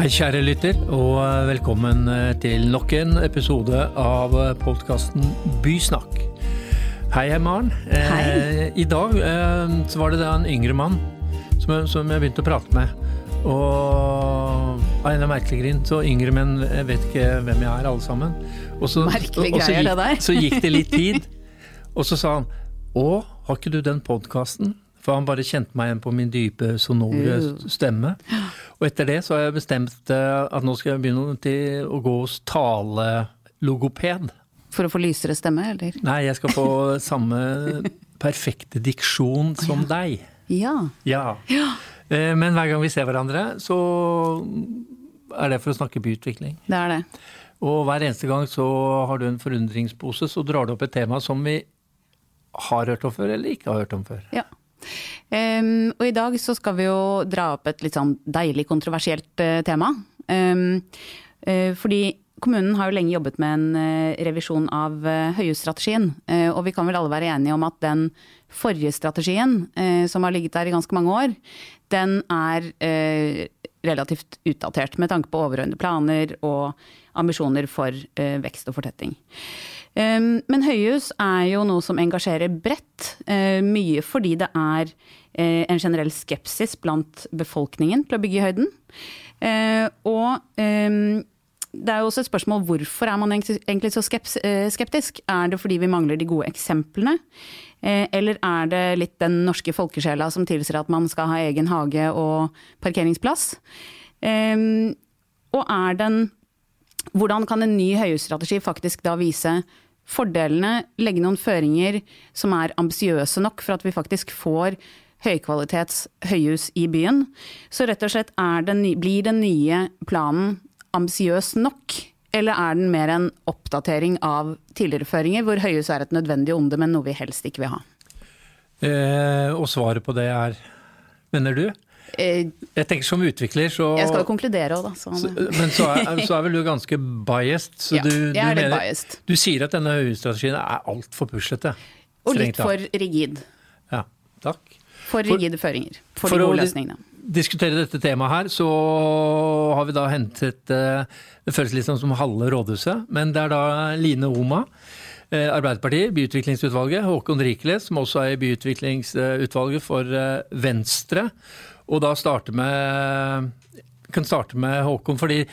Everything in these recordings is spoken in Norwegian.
Hei, kjære lytter, og velkommen til nok en episode av podkasten Bysnakk. Hei, hei, Maren. Hei. Eh, I dag eh, så var det da en yngre mann som, jeg- som jeg begynte å prate med. Og av en merkelig grunn, så yngre menn vet ikke hvem jeg er, alle sammen. Og så, Merkelig og greier, det der. Så gikk det litt tid, og så sa han Å, har ikke du den podkasten? For han bare kjente meg igjen på min dype, sonore Uh. stemme. Og etter det så har jeg bestemt eh, at nå skal jeg begynne til å gå hos talelogoped. For å få lysere stemme, eller? Nei, jeg skal få samme perfekte diksjon som deg. Ja. Ja. Eh, Men hver gang vi ser hverandre, så er det for å snakke byutvikling. Det er det. Og hver eneste gang så har du en forundringspose, så drar du opp et tema som vi har hørt om før, eller ikke har hørt om før. Ja. Ehm, og i dag så skal vi jo dra opp et litt sånn deilig kontroversielt uh, tema. Um, uh, fordi kommunen har jo lenge jobbet med en uh, revisjon av Høyhusstrategien. og vi kan vel alle være enige om at den forrige strategien, som har ligget der i ganske mange år, den er relativt utdatert med tanke på overordnede planer og ambisjoner for vekst og fortetting. Men høyhus er jo noe som engasjerer bredt. eh, Mye fordi det er eh, en generell skepsis blant befolkningen til å bygge i høyden. Eh, Og det er jo også et spørsmål hvorfor er man egentlig så skeptisk? Er det fordi vi mangler de gode eksemplene? Eller er det litt den norske folkesjela som tilsier at man skal ha egen hage og parkeringsplass? Og er den hvordan kan en ny høyhusstrategi faktisk da vise fordelene, legge noen føringer som er ambisiøse nok for at vi faktisk får høykvalitets høyhus i byen? Så rett og slett den, blir den nye planen ambisiøs nok? Eller er den mer en oppdatering av tidligere føringer, hvor høyhus er et nødvendig onde, men noe vi helst ikke vil ha? Eh, og svaret på det er Mener du? Eh, Jeg tenker som utvikler, så Jeg skal jo konkludere òg, da. Så. så, Men så er, så er vel du ganske biased. Så Ja, du, jeg du, er litt mener, biased. du sier at denne høyhusstrategien er altfor puslete. Og litt for rigid. Ja, takk. For rigide føringer. For, for de å løsningene. For å diskutere dette temaet her, så har vi da hentet eh, Det føles litt sånn som halve rådhuset, men det er da Line Oma. eh, Arbeiderpartiet, byutviklingsutvalget. Håkon Rikeles, som også er i byutviklingsutvalget for Venstre. Og da starte med kan starte med Håkon, fordi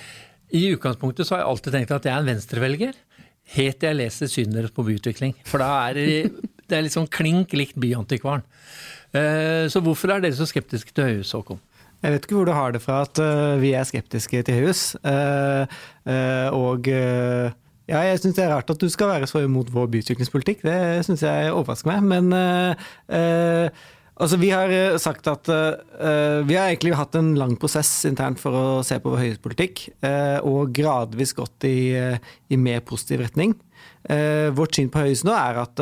i utgangspunktet så har jeg alltid tenkt at jeg er en venstrevelger. Helt til jeg leser synderes på byutvikling. For da er det, det er litt sånn klink likt Byantikvaren. Eh, Så hvorfor er dere så skeptiske til høyhus, Håkon? Jeg vet ikke hvor du har det fra at øh, vi er skeptiske til høyhus. Eh, eh, og ja, jeg syns det er rart at du skal være så imot vår byutviklingspolitikk. Det syns jeg overrasker meg. Men altså, vi har øh, sagt at uh, Vi har egentlig hatt en lang prosess internt for å se på vår høyhuspolitikk, øh, og gradvis gått i, uh, i mer positiv retning. Eh, vårt syn på høyhus nå er at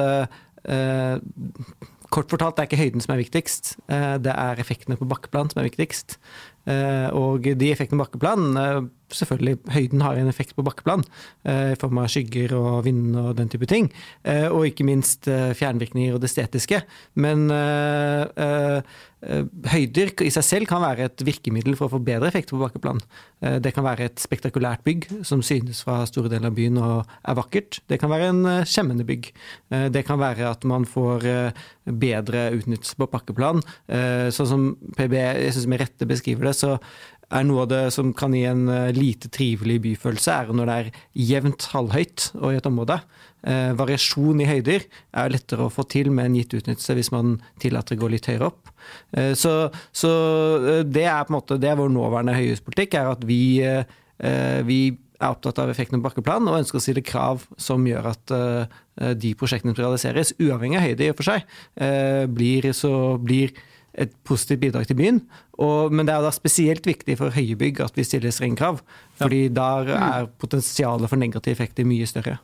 Kort fortalt, det er ikke høyden som er viktigst, eh, det er effektene på bakkeplan som er viktigst. Eh, Og de effektene på bakkeplan eh, Selvfølgelig, høyden har en effekt på bakkeplan, eh, i form av skygger og vind og den type ting. Eh, Og ikke minst eh, fjernvirkninger og det estetiske. Men høyder i seg selv kan være et virkemiddel for å få bedre effekter på bakkeplan. Det kan være et spektakulært bygg som synes fra store deler av byen og er vakkert. Det kan være en skjemmende bygg. Det kan være at man får bedre utnyttelse på bakkeplan. Sånn som PB jeg synes med rette beskriver det, så er noe av det som kan gi en eh, lite trivelig byfølelse, er når det er jevnt halvhøyt og i et område. Eh, variasjon i høyder er lettere å få til med en gitt utnyttelse hvis man tillater å gå litt høyere opp. Eh, så så eh, det er på en måte det er vår nåværende høyhuspolitikk, er at vi, eh, vi er opptatt av effekten på bakkeplan og ønsker å stille krav som gjør at eh, de prosjektene som realiseres, uavhengig av høyde i og for seg, blir, så blir et positivt bidrag til byen. Og, men det er da spesielt viktig for høye bygg at vi stiller strenge krav. Fordi der er potensialet for negative effekter mye større.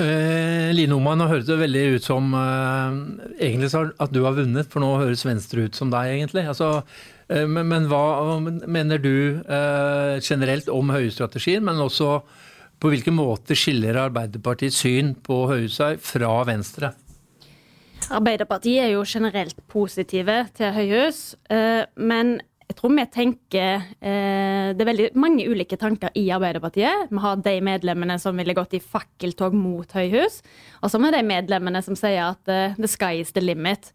Eh, Line Oman, nå høres det veldig ut som eh, egentlig så at du har vunnet, for nå høres Venstre ut som deg, egentlig. Altså, eh, men, men hva mener du eh, generelt om høyestrategien, men også på hvilken måte skiller Arbeiderpartiets syn på høyhus fra Venstre? Arbeiderpartiet er jo generelt positive til høyhus, eh, men jeg tror vi tenker eh, Det er veldig mange ulike tanker i Arbeiderpartiet. Vi har de medlemmene som ville gått i fakkeltog mot høyhus. Og så har vi de medlemmene som sier at eh, the sky is the limit.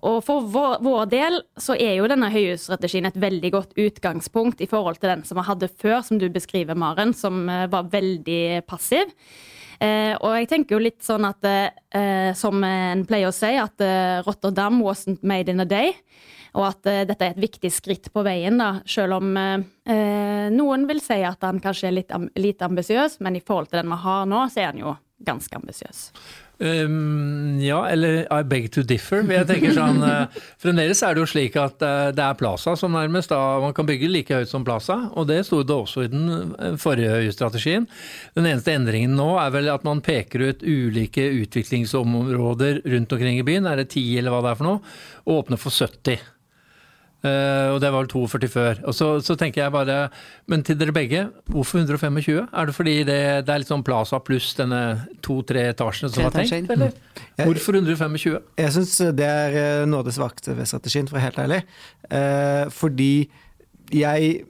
Eh, og for vår, del så er jo denne høyhusstrategien et veldig godt utgangspunkt i forhold til den som vi hadde før, som du beskriver, Maren, som eh, var veldig passiv. Eh, og jeg tenker jo litt sånn at, eh, som en pleier å si, at eh, Rotterdam wasn't made in a day. Og at uh, dette er et viktig skritt på veien, da, selv om noen vil si at han kanskje er litt am lite ambisiøs, men i forhold til den vi har nå, så er han jo ganske ambisiøs. Um, ja, eller I beg to differ. Jeg tenker sånn, uh, Fremdeles er det jo slik at uh, det er Plaza som nærmest da man kan bygge like høyt som Plaza. Og det sto det også i den forrige strategien. Den eneste endringen nå er vel at man peker ut ulike utviklingsområder rundt omkring i byen. Er det ti eller hva det er for noe? Og åpner for 70. Uh, og det var vel 42 før. Og så, så, tenker jeg bare, men til dere begge, hvorfor 125? Er det fordi det, det er litt sånn Plaza pluss denne to-tre etasjene som var tenkt, eller? Hvorfor 125? Jeg syns det er eh, noe av det svakeste ved strategien, for å være helt ærlig. Uh, fordi jeg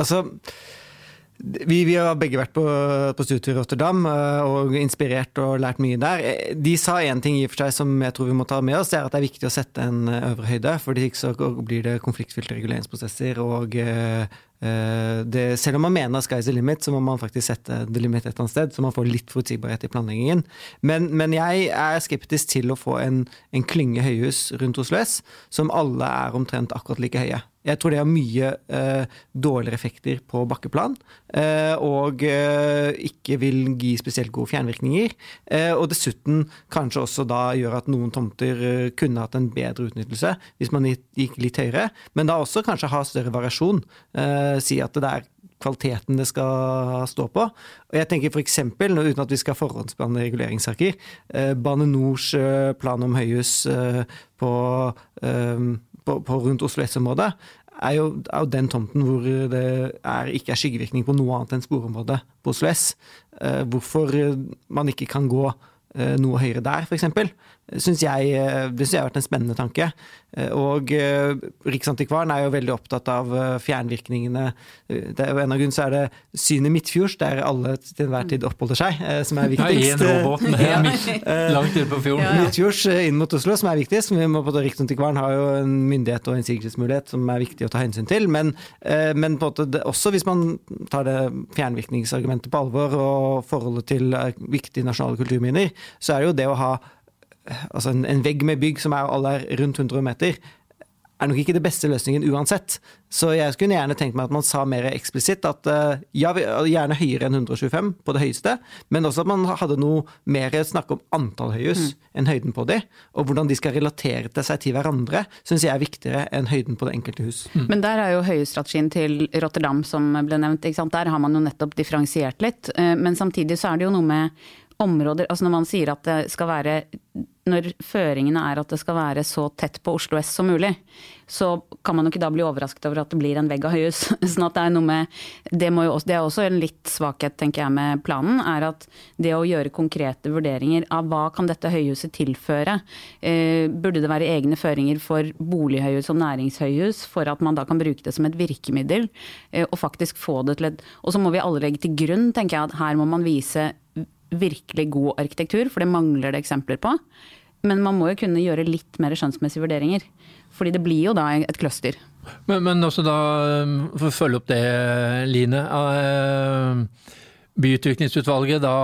Altså vi, vi, har begge vært på, på studietur i Rotterdam eh, og inspirert og lært mye der. Eh, de sa én ting i og for seg som jeg tror vi må ta med oss, det er at det er viktig å sette en eh, øvre høyde. For ikke så blir det konfliktfylte reguleringsprosesser. og det, Selv om man mener sky's the limit, så må man faktisk sette the limit et eller annet sted, så man får litt forutsigbarhet i planleggingen. Men, men jeg er skeptisk til å få en, en klynge høyhus rundt Oslo S som alle er omtrent akkurat like høye. Jeg tror det har mye eh, dårligere effekter på bakkeplan, eh, og eh, ikke vil gi spesielt gode fjernvirkninger. Eh, og dessuten kanskje også da gjør at noen tomter eh, kunne hatt en bedre utnyttelse hvis man gikk litt høyere, men da også kanskje ha større variasjon. Eh, si at det er kvaliteten det skal stå på. Og jeg tenker f.eks., uten at vi skal forhåndsbehandle reguleringssaker, Bane Nors plan om høyhus på på, på rundt Oslo S-området, er, er, jo den tomten hvor det er, ikke er skyggevirkning på noe annet enn sporområdet på Oslo S. Eh, hvorfor man ikke kan gå eh, noe høyere der, f.eks syns jeg, eh, det synes jeg har vært en spennende tanke. Eh, og eh, Riksantikvaren er jo veldig opptatt av fjernvirkningene. Det er jo En av grunnene så er det synet midtfjords, der alle til enhver tid oppholder seg, som er viktigst. Ja, en robåt langt ute på fjorden. Ja. Midtfjords inn mot Oslo, som er viktigst. Riksantikvaren har jo en myndighet og innsigelsesmulighet som er viktig å ta hensyn til. Men, men måte, også hvis man tar det fjernvirkningsargumentet på alvor og forholdet til viktige nasjonale kulturminner, så er det jo det å ha altså en, en, vegg med bygg som er alle er rundt 100 meter, er nok ikke det beste løsningen uansett. Så jeg skulle gjerne tenkt meg at man sa mer eksplisitt at eh, ja, gjerne høyere enn 125 på det høyeste, men også at man hadde noe mer snakk om antall høyhus mm. enn høyden på de. Og hvordan de skal relatere til seg til hverandre, syns jeg er viktigere enn høyden på det enkelte hus. Mm. Men der er jo høyhusstrategien til Rotterdam som ble nevnt. Der har man jo nettopp differensiert litt. Eh, men samtidig så er det jo noe med områder Altså når man sier at det skal være Når føringene er at det skal være så tett på Oslo S som mulig, så kan man jo ikke da bli overrasket over at det blir en vegg av høyhus. Sånn at det er noe med det, også, det, er også en litt svakhet, tenker jeg, med planen. Er at det å gjøre konkrete vurderinger av hva kan dette høyhuset tilføre. Eh, burde det være egne føringer for bolighøyhus og næringshøyhus for at man da kan bruke det som et virkemiddel, eh, og faktisk få det til et Og så må vi alle legge til grunn, tenker jeg, at her må man vise virkelig god arkitektur, for det mangler det eksempler på. Men man må jo kunne gjøre litt mer skjønnsmessige vurderinger. Fordi det blir jo da et cluster. Men, men også da, um, for å følge opp det, Line. Uh, byutviklingsutvalget da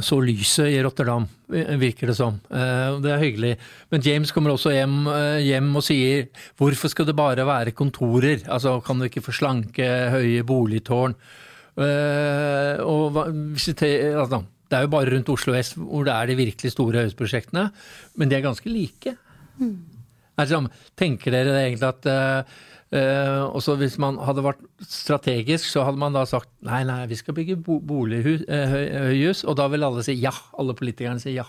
så lyset i Rotterdam, virker det som. Uh, det er hyggelig. Men James kommer også hjem, uh, hjem, og sier hvorfor skal det bare være kontorer? Altså Kan du ikke få slanke, høye boligtårn? Og, altså, det er jo bare rundt Oslo S hvor det er de virkelig store høyhusprosjektene, men de er ganske like. Mm. Altså, tenker dere egentlig at uh, uh, hvis man hadde vært strategisk, så hadde man da sagt nei, nei, vi skal bygge bo bolighus, uh, høyhus, og da vil alle si ja. Alle politikerne sier ja.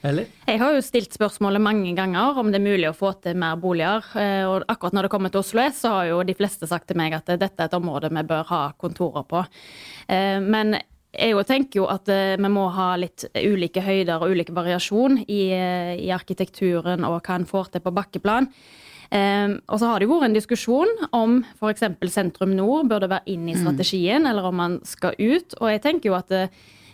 Eller? Jeg har jo stilt spørsmålet mange ganger om det er mulig å få til mer boliger. Og akkurat når det kommer til Oslo S, så har jo de fleste sagt til meg at dette er et område vi bør ha kontorer på. Men jeg tenker jo at eh, vi må ha litt ulike høyder og ulik variasjon i, eh, i arkitekturen og hva en får til på bakkeplan. Um, og så har det jo vært en diskusjon om f.eks. sentrum nord burde være inn i strategien, mm. eller om man skal ut. Og jeg tenker jo at det,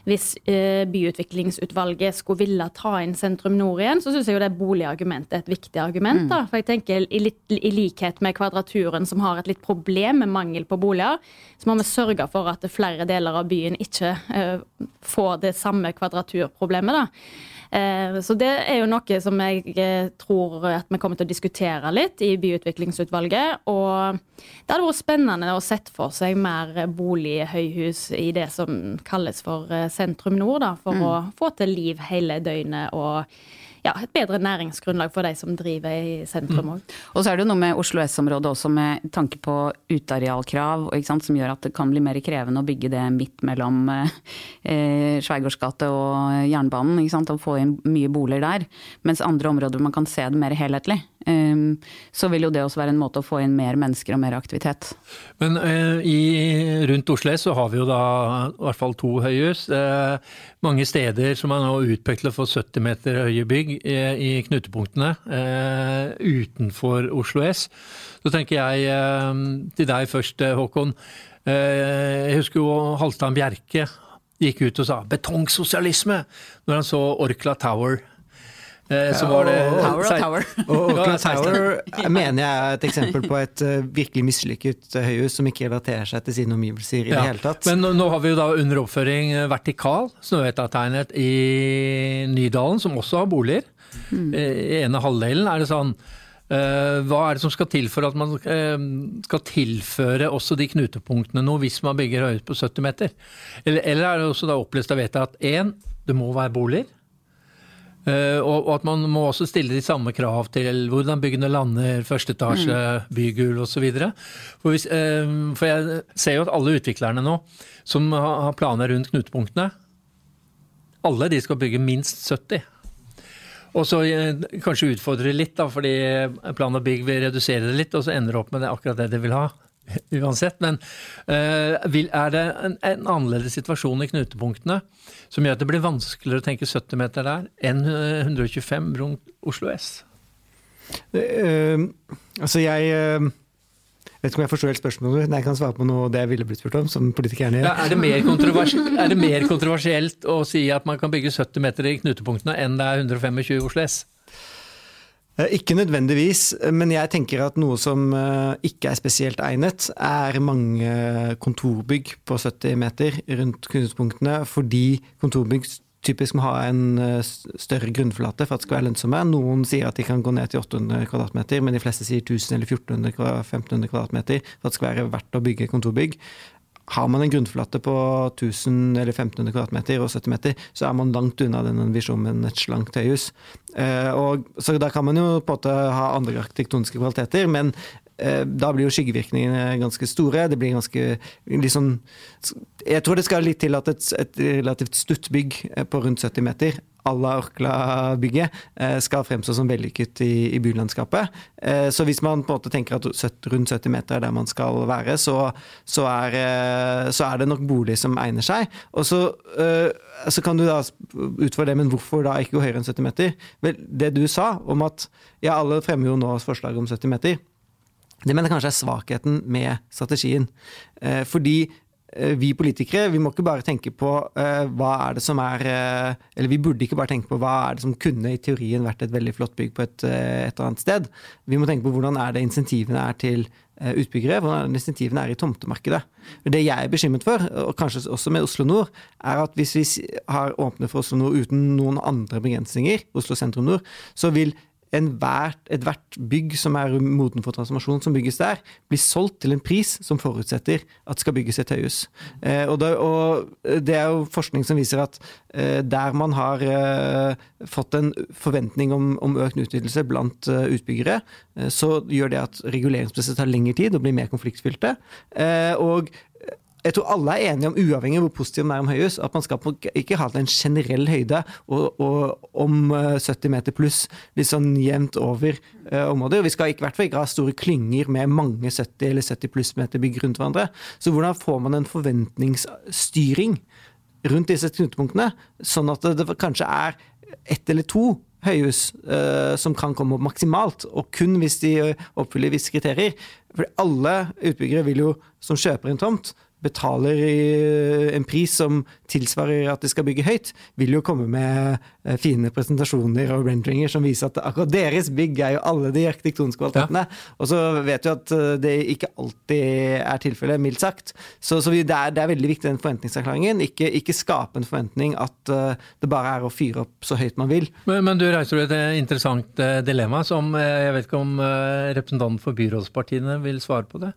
hvis uh, byutviklingsutvalget skulle ville ta inn sentrum nord igjen, så syns jeg jo det boligargumentet er et viktig argument. Mm. da, For jeg tenker i, litt, i, likhet med Kvadraturen, som har et litt problem med mangel på boliger, så må vi sørge for at flere deler av byen ikke uh, får det samme kvadraturproblemet. da. Eh, så det er jo noe som jeg eh, tror at vi kommer til å diskutere litt i byutviklingsutvalget. Og det hadde vært spennende å sette for seg mer bolighøyhus i det som kalles for eh, sentrum nord, da, for mm. å få til liv hele døgnet og ja, et bedre næringsgrunnlag for de som driver i sentrum òg. Mm. Og så er det jo noe med Oslo S-området også med tanke på utearealkrav, som gjør at det kan bli mer krevende å bygge det midt mellom eh, Sveigårdsgate og jernbanen. Og få inn mye boliger der. Mens andre områder man kan se det mer helhetlig. Ehm, så vil jo det også være en måte å få inn mer mennesker og mer aktivitet. Men eh, i, rundt Oslo S så har vi jo da i hvert fall to høyhus. Eh, mange steder som er nå utpekt til å få 70 meter høye bygg eh, i knutepunktene eh, utenfor Oslo S. Så tenker jeg eh, til deg først, Håkon. Eh, jeg husker jo Halvdan Bjerke gikk ut og sa 'betongsosialisme' når han så Orkla Tower så var det Tower og Tower. Og Oakland Tower mener jeg er et eksempel på et uh, virkelig mislykket uh, høyhus som ikke relaterer seg til sine omgivelser i ja. det hele tatt. Men nå, nå, har vi jo da under oppføring vertikal Snøhetta-tegnet i Nydalen, som også har boliger. Mm. I ene halvdelen er det sånn uh, Hva er det som skal til for at man skal tilføre også de knutepunktene noe hvis man bygger høyhus på 70 meter? Eller, eller er det også da opplest av vettet at én, det må være boliger. Uh, og, at man må også stille de samme krav til hvordan byggene lander, første etasje, mm. bygulv osv. For, uh, for jeg ser jo at alle utviklerne nå som har planer rundt knutepunktene, alle de skal bygge minst 70. Og så uh, kanskje utfordre litt, da, fordi plan og bygg vil redusere det litt, og så ender det opp med det akkurat det de vil ha. uansett. Men uh, er det en, en, annerledes situasjon i knutepunktene som gjør at det blir vanskeligere å tenke 70 meter der enn 125 rundt Oslo S? Uh, altså jeg uh, vet ikke om jeg forstår helt spørsmålet, men jeg kan svare på noe det jeg ville blitt spurt om. som politikerne gjør. Ja, er, det er, det mer kontroversielt å si at man kan bygge 70 meter i knutepunktene enn det er 125 i Oslo S? Eh, ikke nødvendigvis, men jeg tenker at noe som eh, ikke er spesielt egnet, er mange kontorbygg på 70 meter rundt knutepunktene, fordi kontorbygg typisk må ha en eh, større grunnflate for at det skal være lønnsomme. Noen sier at de kan gå ned til 800 kvadratmeter, men de fleste sier 1000 eller 1400 1500 kvadratmeter for at det skal være verdt å bygge kontorbygg har man en grunnflate på 1000 eller 1500 kvadratmeter og 70 meter, så er man langt unna den visjonen et slankt høyhus. Eh, så da kan man jo på en måte ha andre arkitektoniske kvaliteter, men eh, da blir jo skyggevirkningene ganske store. Det blir ganske liksom Jeg tror det skal litt til at et, et relativt stutt bygg på rundt 70 meter à la Orkla-bygget eh, skal fremstå som vellykket i, i bylandskapet. Eh, så hvis man på en måte tenker at rundt 70 meter er der man skal være, så, så, er, eh, så er, det nok bolig som egner seg. Og så, så kan du da utfordre det, men hvorfor da ikke gå høyere enn 70 meter? Vel, det du sa om at ja, alle fremmer jo nå forslag om 70 meter. Det mener jeg kanskje er svakheten med strategien. Fordi vi politikere vi må ikke bare tenke på uh, hva er det som er uh, Eller vi burde ikke bare tenke på hva er det som kunne i teorien vært et veldig flott bygg på et, et eller annet sted. Vi må tenke på hvordan er det insentivene er til utbyggere, hvordan insentivene er i tomtemarkedet. Det jeg er bekymret for, og kanskje også med Oslo Nord, er at hvis vi har åpnet for Oslo Nord uten noen andre begrensninger, Oslo sentrum nord, så vil ethvert bygg som er moden for transformasjon, som bygges der, blir solgt til en pris som forutsetter at det skal bygges et høyhus. Eh, og, det, og, det, er jo forskning som viser at eh, der man har eh, fått en forventning om, om økt utnyttelse blant uh, utbyggere, eh, så gjør det at reguleringsprosesser tar lengre tid og blir mer konfliktfylte. Eh, og jeg tror alle er enige om, uavhengig av hvor positiv man er om høyhus, at man skal ikke ha en generell høyde og, og om 70 eh, meter pluss litt sånn jevnt over uh, området. Vi skal i hvert fall ikke ha store klynger med mange 70 eller 70 pluss meter bygg rundt hverandre. Så hvordan får man en forventningsstyring rundt disse knutepunktene, sånn at det, kanskje er ett eller to høyhus uh, som kan komme opp maksimalt, og kun hvis de oppfyller visse kriterier. For alle utbyggere vil jo, som kjøper en tomt, betaler en pris som tilsvarer at de skal bygge høyt, vil jo komme med eh, fine presentasjoner og rendringer som viser at akkurat deres bygg er jo alle de arkitektoniske kvalitetene. Ja. Og så vet vi at eh, det ikke alltid er tilfellet, mildt sagt. Så, så det, er, det, er, veldig viktig den forventningserklæringen. Ikke, ikke skape en forventning at uh, det bare er å fyre opp så høyt man vil. Men, men du reiser et interessant dilemma som jeg vet ikke om representanten for byrådspartiene vil svare på det?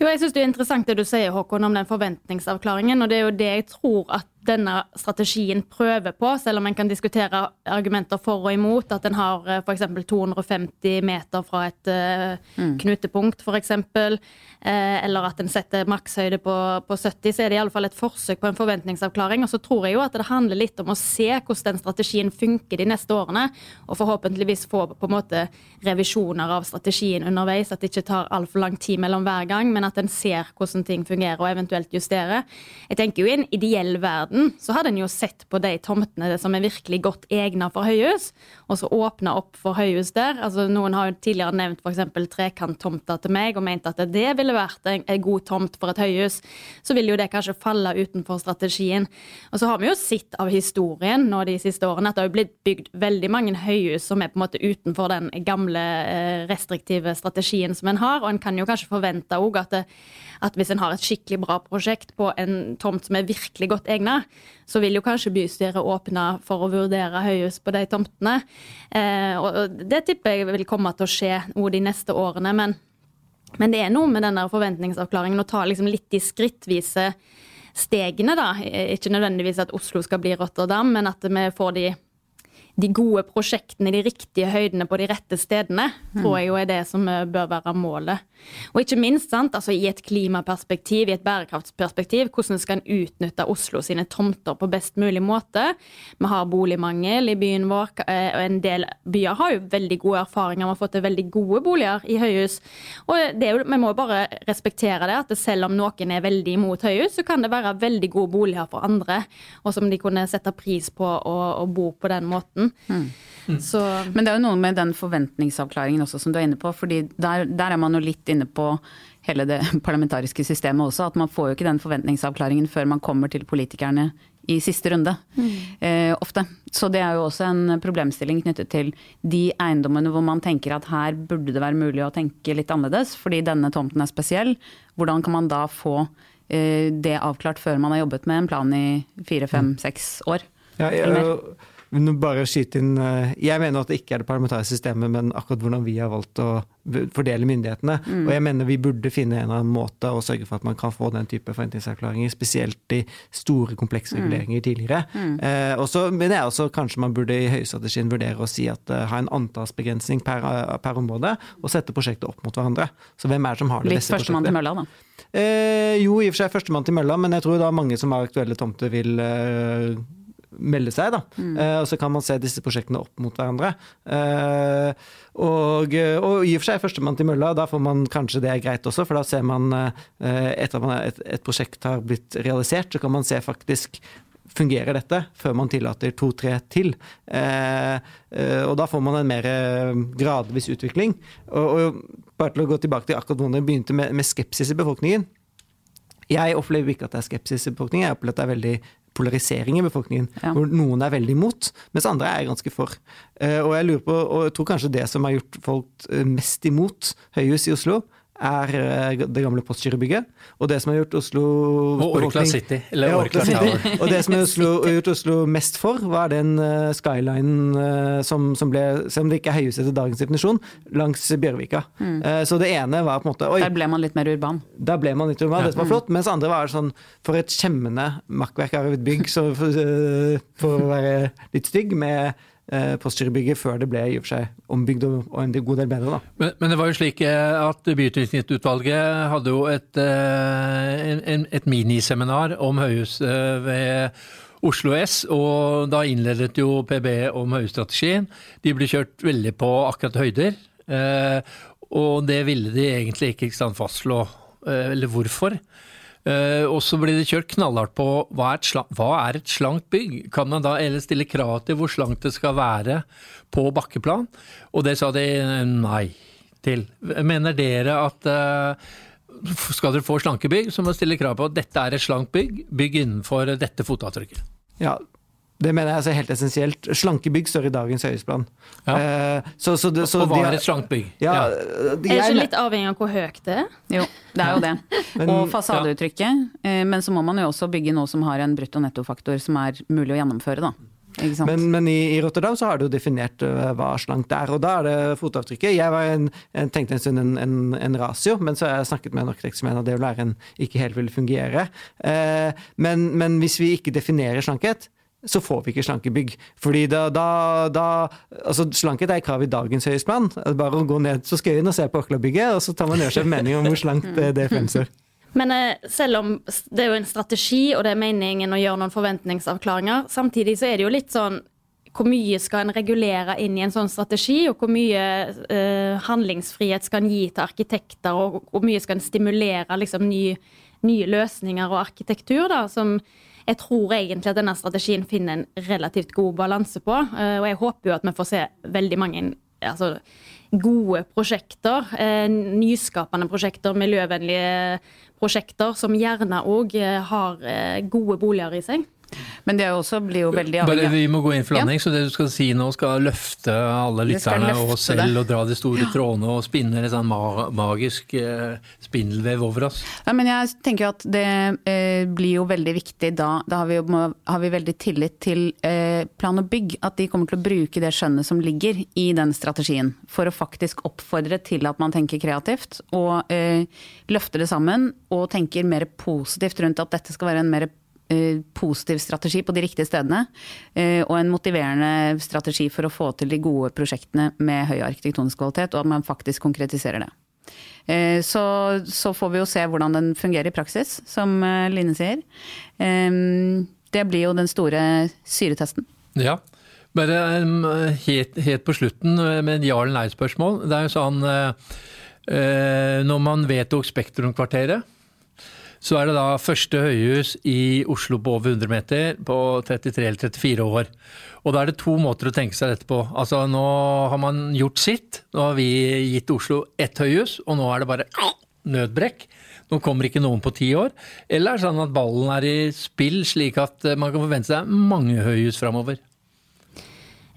Jo, jeg synes Det er interessant det du sier Håkon, om den forventningsavklaringen. og Det er jo det jeg tror at denne strategien prøver på, selv om en kan diskutere argumenter for og imot. At en har eh, f.eks. 250 meter fra et uh, mm. knutepunkt, f.eks. Eh, eller at en setter makshøyde på, på 70. Så er det i alle fall et forsøk på en forventningsavklaring. Og så tror jeg jo at det handler litt om å se hvordan den strategien funker de neste årene. Og forhåpentligvis få på en måte revisjoner av strategien underveis. At det ikke tar altfor lang tid mellom hver gang, men at en ser hvordan ting fungerer og eventuelt justerer. Jeg tenker jo i en ideell verden verden, så hadde en jo sett på de tomtene som er virkelig godt egna for høyhus, og så åpna opp for høyhus der. Altså, noen har jo tidligere nevnt f.eks. trekanttomta til meg og ment at det ville vært en, en, god tomt for et høyhus. Så vil jo det kanskje falle utenfor strategien. Og så har vi jo sett av historien nå de siste årene at det har blitt bygd veldig mange høyhus som er på en måte utenfor den gamle eh, restriktive strategien som en har, og en kan jo kanskje forvente òg at, at hvis en har et skikkelig bra prosjekt på en tomt som er virkelig godt egnet, så vil jo kanskje bystyret åpne for å vurdere høyhus på de tomtene. Eh, og det tipper jeg vil komme til å skje noe de neste årene. Men, men det er noe med denne forventningsavklaringen å ta liksom litt de skrittvise stegene, da. Ikke nødvendigvis at Oslo skal bli Rotterdam, men at vi får de de gode prosjektene de riktige høydene på de rette stedene, tror jeg jo er det som eh, bør være målet. Og ikke minst sant, altså i et klimaperspektiv, i et bærekraftsperspektiv, hvordan skal en utnytte Oslo sine tomter på best mulig måte? Vi har boligmangel i byen vår, eh, og en del byer har jo veldig gode erfaringer med å få til veldig gode boliger i høyhus. Og jo, vi må bare respektere det, at selv om noen er veldig imot høyhus, så kan det være veldig gode boliger for andre, og som de kunne sette pris på å, å bo på den måten måten. Mm. Mm. Så, men det er jo noe med den forventningsavklaringen også som du er inne på. fordi der, der er man jo litt inne på hele det parlamentariske systemet også. At man får jo ikke den forventningsavklaringen før man kommer til politikerne i siste runde. Mm. Eh, ofte. Så det er jo også en problemstilling knyttet til de eiendommene hvor man tenker at her burde det være mulig å tenke litt annerledes, fordi denne tomten er spesiell. Hvordan kan man da få eh, det avklart før man har jobbet med en plan i fire, fem, mm. seks år? Ja, jeg, bare skyte inn, eh, Jeg mener at det ikke er det parlamentariske systemet, men akkurat hvordan vi har valgt å fordele myndighetene. Mm. Og jeg mener vi burde finne en eller annen måte å sørge for at man kan få den type forventningsavklaringer, spesielt i store, komplekse mm. reguleringer mm. tidligere. Mm. Eh, og så mener jeg også kanskje man burde i høystrategien vurdere å si at uh, ha en antallsbegrensning per, per, område, og sette prosjektet opp mot hverandre. Så hvem er det som har det Litt beste prosjektet? Litt førstemann til mølla, da? Eh, jo, i og for seg førstemann til mølla, men jeg tror da mange som har aktuelle tomter, vil uh, melde seg. da. Mm. Uh, og Så kan man se disse prosjektene opp mot hverandre. Uh, og, og, i og for seg førstemann til mølla, da får man kanskje det er greit også, for da ser man uh, etter at et, et, prosjekt har blitt realisert, så kan man se faktisk fungerer dette, før man tillater to-tre til. og da får man en mer gradvis utvikling. Og, og, bare til å gå tilbake til akkurat hvordan det begynte med, med skepsis i befolkningen. Jeg opplever ikke at det er skepsis i befolkningen, jeg opplever at det er veldig polarisering i befolkningen. Ja. Hvor noen er veldig imot, mens andre er ganske for. Eh, og jeg lurer på, og jeg tror kanskje det som har gjort folk eh, mest imot høyhus i Oslo, er eh, det gamle Postgirobygget. Og det som har gjort Oslo Og Orkla City. Eller ja, Orkla City. Og det som har gjort Oslo mest for, var den uh, skylinen uh, som, som, ble, selv om det ikke er høyhuset etter dagens definisjon, langs Bjørvika. Mm. Uh, så det ene var på en måte oi, Der ble man litt mer urban? Der ble man litt urban, ja. det som var flott. Mens andre var sånn for et skjemmende makkverk av et bygg, så for, for å være litt stygg, med eh, før det ble i og for seg ombygd og en god del bedre. Men, men, det var jo slik eh, at Byutviklingsutvalget hadde jo et, eh, et miniseminar om høyhus eh, ved Oslo S, og da innledet jo PB om høyhusstrategien. De ble kjørt veldig på akkurat høyder, og det ville de egentlig ikke, ikke sant, fastslå, eller hvorfor. Eh, og så blir det kjørt knallhardt på hva er, et slank, hva er et slankt bygg? Kan man da ellers stille krav til hvor slankt det skal være på bakkeplan? Og det sa de nei til. Mener dere at eh, skal dere få slanke bygg, så må dere stille krav på at dette er et slankt bygg, bygg innenfor dette fotavtrykket? Ja, det mener jeg er helt essensielt. Slanke bygg står i dagens høyhusplan. Ja. Eh, så, så det, så og hva er et slankt bygg? Ja, Ja. de- Er det ikke litt avhengig av hvor høyt det er? Jo, det er jo det. Men- og fasadeuttrykket. Eh, Men så må man jo også bygge noe som har en brutto-netto-faktor som er mulig å gjennomføre, da. Ikke sant? Men, men i, i Rotterdam så har du jo definert uh, hva slankt er, og da er det fotavtrykket. Jeg var en, en, tenkte en stund en, en, en ratio, men så har jeg snakket med en arkitekt som mener at det vil være en ikke helt vil fungere. Eh, men, men hvis vi ikke definerer slankhet, så får vi ikke slanke bygg. Fordi da, da, da altså Slankhet er krav i dagens høyestmann. Bare å gå ned på Skøyen og se på Orkla-bygget, og så tar man gjør seg en mening om hvor slankt eh, det fremstår. Men eh, selv om det er jo en strategi, og det er meningen å gjøre noen forventningsavklaringer, samtidig så er det jo litt sånn hvor mye skal en regulere inn i en sånn strategi, og hvor mye eh, handlingsfrihet skal en gi til arkitekter, og hvor mye skal en stimulere liksom, ny, nye løsninger og arkitektur, da, som jeg tror egentlig at denne strategien finner en relativt god balanse på. Eh, og jeg håper jo at vi får se veldig mange altså, gode prosjekter, eh, nyskapende prosjekter, miljøvennlige prosjekter, som gjerne òg har eh, gode boliger i seg. Men det også, blir jo veldig avhengig Bare Vi må gå inn for landing, så det du skal si nå skal løfte alle lytterne og oss selv det. og dra de store trådene og spinne en sånn magisk eh, spindelvev over oss. Ja, men jeg tenker jo at det eh, blir jo veldig viktig da. Da har vi, jo, må- har vi veldig tillit til eh, plan og bygg. At de kommer til å bruke det skjønnet som ligger i den strategien. For å faktisk oppfordre til at man tenker kreativt. Og eh, løfter det sammen. Og tenker mer positivt rundt at dette skal være en mer positiv strategi på de riktige stedene. eh, Og en motiverende strategi for å få til de gode prosjektene med høy arkitektonisk kvalitet. Og at man faktisk konkretiserer det. Eh, Så, så får vi jo se hvordan den fungerer i praksis, som eh, Line sier. Eh, Det blir jo den store syretesten. Ja. Bare helt, helt på slutten eh, med et ja- eller nei-spørsmål. Det er jo sånn eh, eh, Når man vedtok Spektrum-kvarteret, så er det da første høyhus i Oslo på over 100 meter på 33 eller 34 år. Og da er det to måter å tenke seg dette på. Altså Nå har man gjort sitt. Nå har vi gitt Oslo ett høyhus, og nå er det bare nødbrekk. Nå kommer ikke noen på ti år. Eller er det sånn at ballen er i spill, slik at eh, man kan forvente seg mange høyhus framover?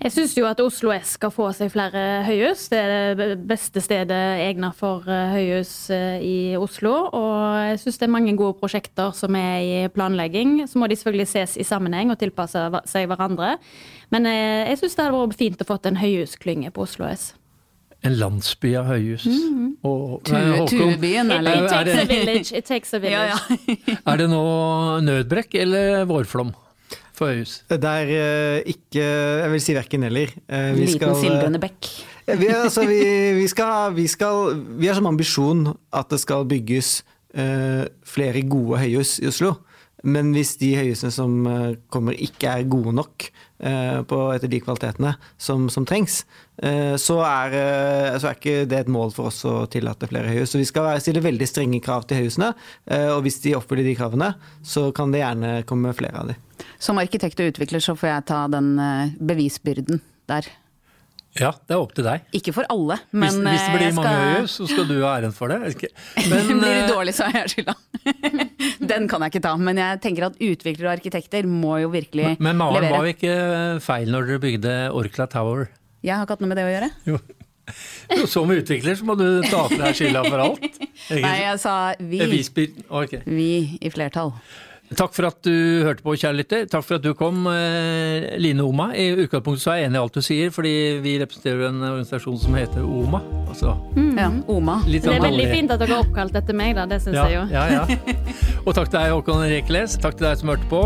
Jeg syns jo at Oslo S skal få seg flere høyhus. Det er det beste stedet egnet for eh, høyhus eh, i Oslo. Og jeg syns det er mange gode prosjekter som er i planlegging. Så må de selvfølgelig ses i sammenheng og tilpasse seg hverandre. Men eh, jeg syns det hadde vært fint å få en høyhusklynge på Oslo S. En landsby av høyhus. Og, Tue- Nei, Håkon, Tuebyen, It, eller? it er takes a village. It takes a village. Er det nå nødbrekk eller vårflom for høyhus? Det er uh, ikke Jeg vil si verken eller. Uh, vi Liten skal, eh, sildrende bekk. Vi, altså, vi, vi, skal, vi, skal, vi har som ambisjon at det skal bygges uh, flere gode høyhus i Oslo. Men hvis de høyhusene som eh, kommer ikke er gode nok eh, på etter de kvalitetene som, som trengs, eh, så, er, så er ikke det et mål for oss å tillate flere høyhus. Så vi skal stille veldig strenge krav til høyhusene, og hvis de oppfyller de kravene, så kan det gjerne komme flere av de. Som arkitekt og utvikler så får jeg ta den bevisbyrden der. Ja, det er opp til deg. Ikke for alle, men hvis, hvis det eh, blir mange skal- høyhus, så skal du ha æren for det. Ikke- Men, blir det eh, dårlig, så er jeg skylda. Den kan jeg ikke ta. Men jeg tenker at utviklere og arkitekter må jo virkelig men Maren levere. var jo ikke feil når dere bygde Orkla Tower. Jeg har ikke hatt noe med det å gjøre. Jo. Jo, Som utvikler så må du ta på deg skylda for alt. Nei, jeg sa vi. Vi, okay. Vi i flertall. Takk for at du hørte på, kjære lytter. Takk for at du kom, eh, Line Oma. I utgangspunktet så er jeg enig i alt du sier, fordi vi representerer en organisasjon som heter OMA. Altså, Ja, Oma. litt Det er sånn veldig fint at dere har oppkalt etter meg, da. Det syns Ja, jeg jo. ja, ja. Og takk til deg, Håkon Rekeles. Takk til deg som hørte på.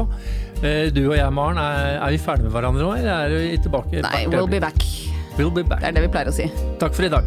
Eh, Du og jeg, Maren, er, er vi ferdige med hverandre nå, eller er vi tilbake? Nei, we'll be back. We'll be back. Det er det vi pleier å si. Takk for i dag.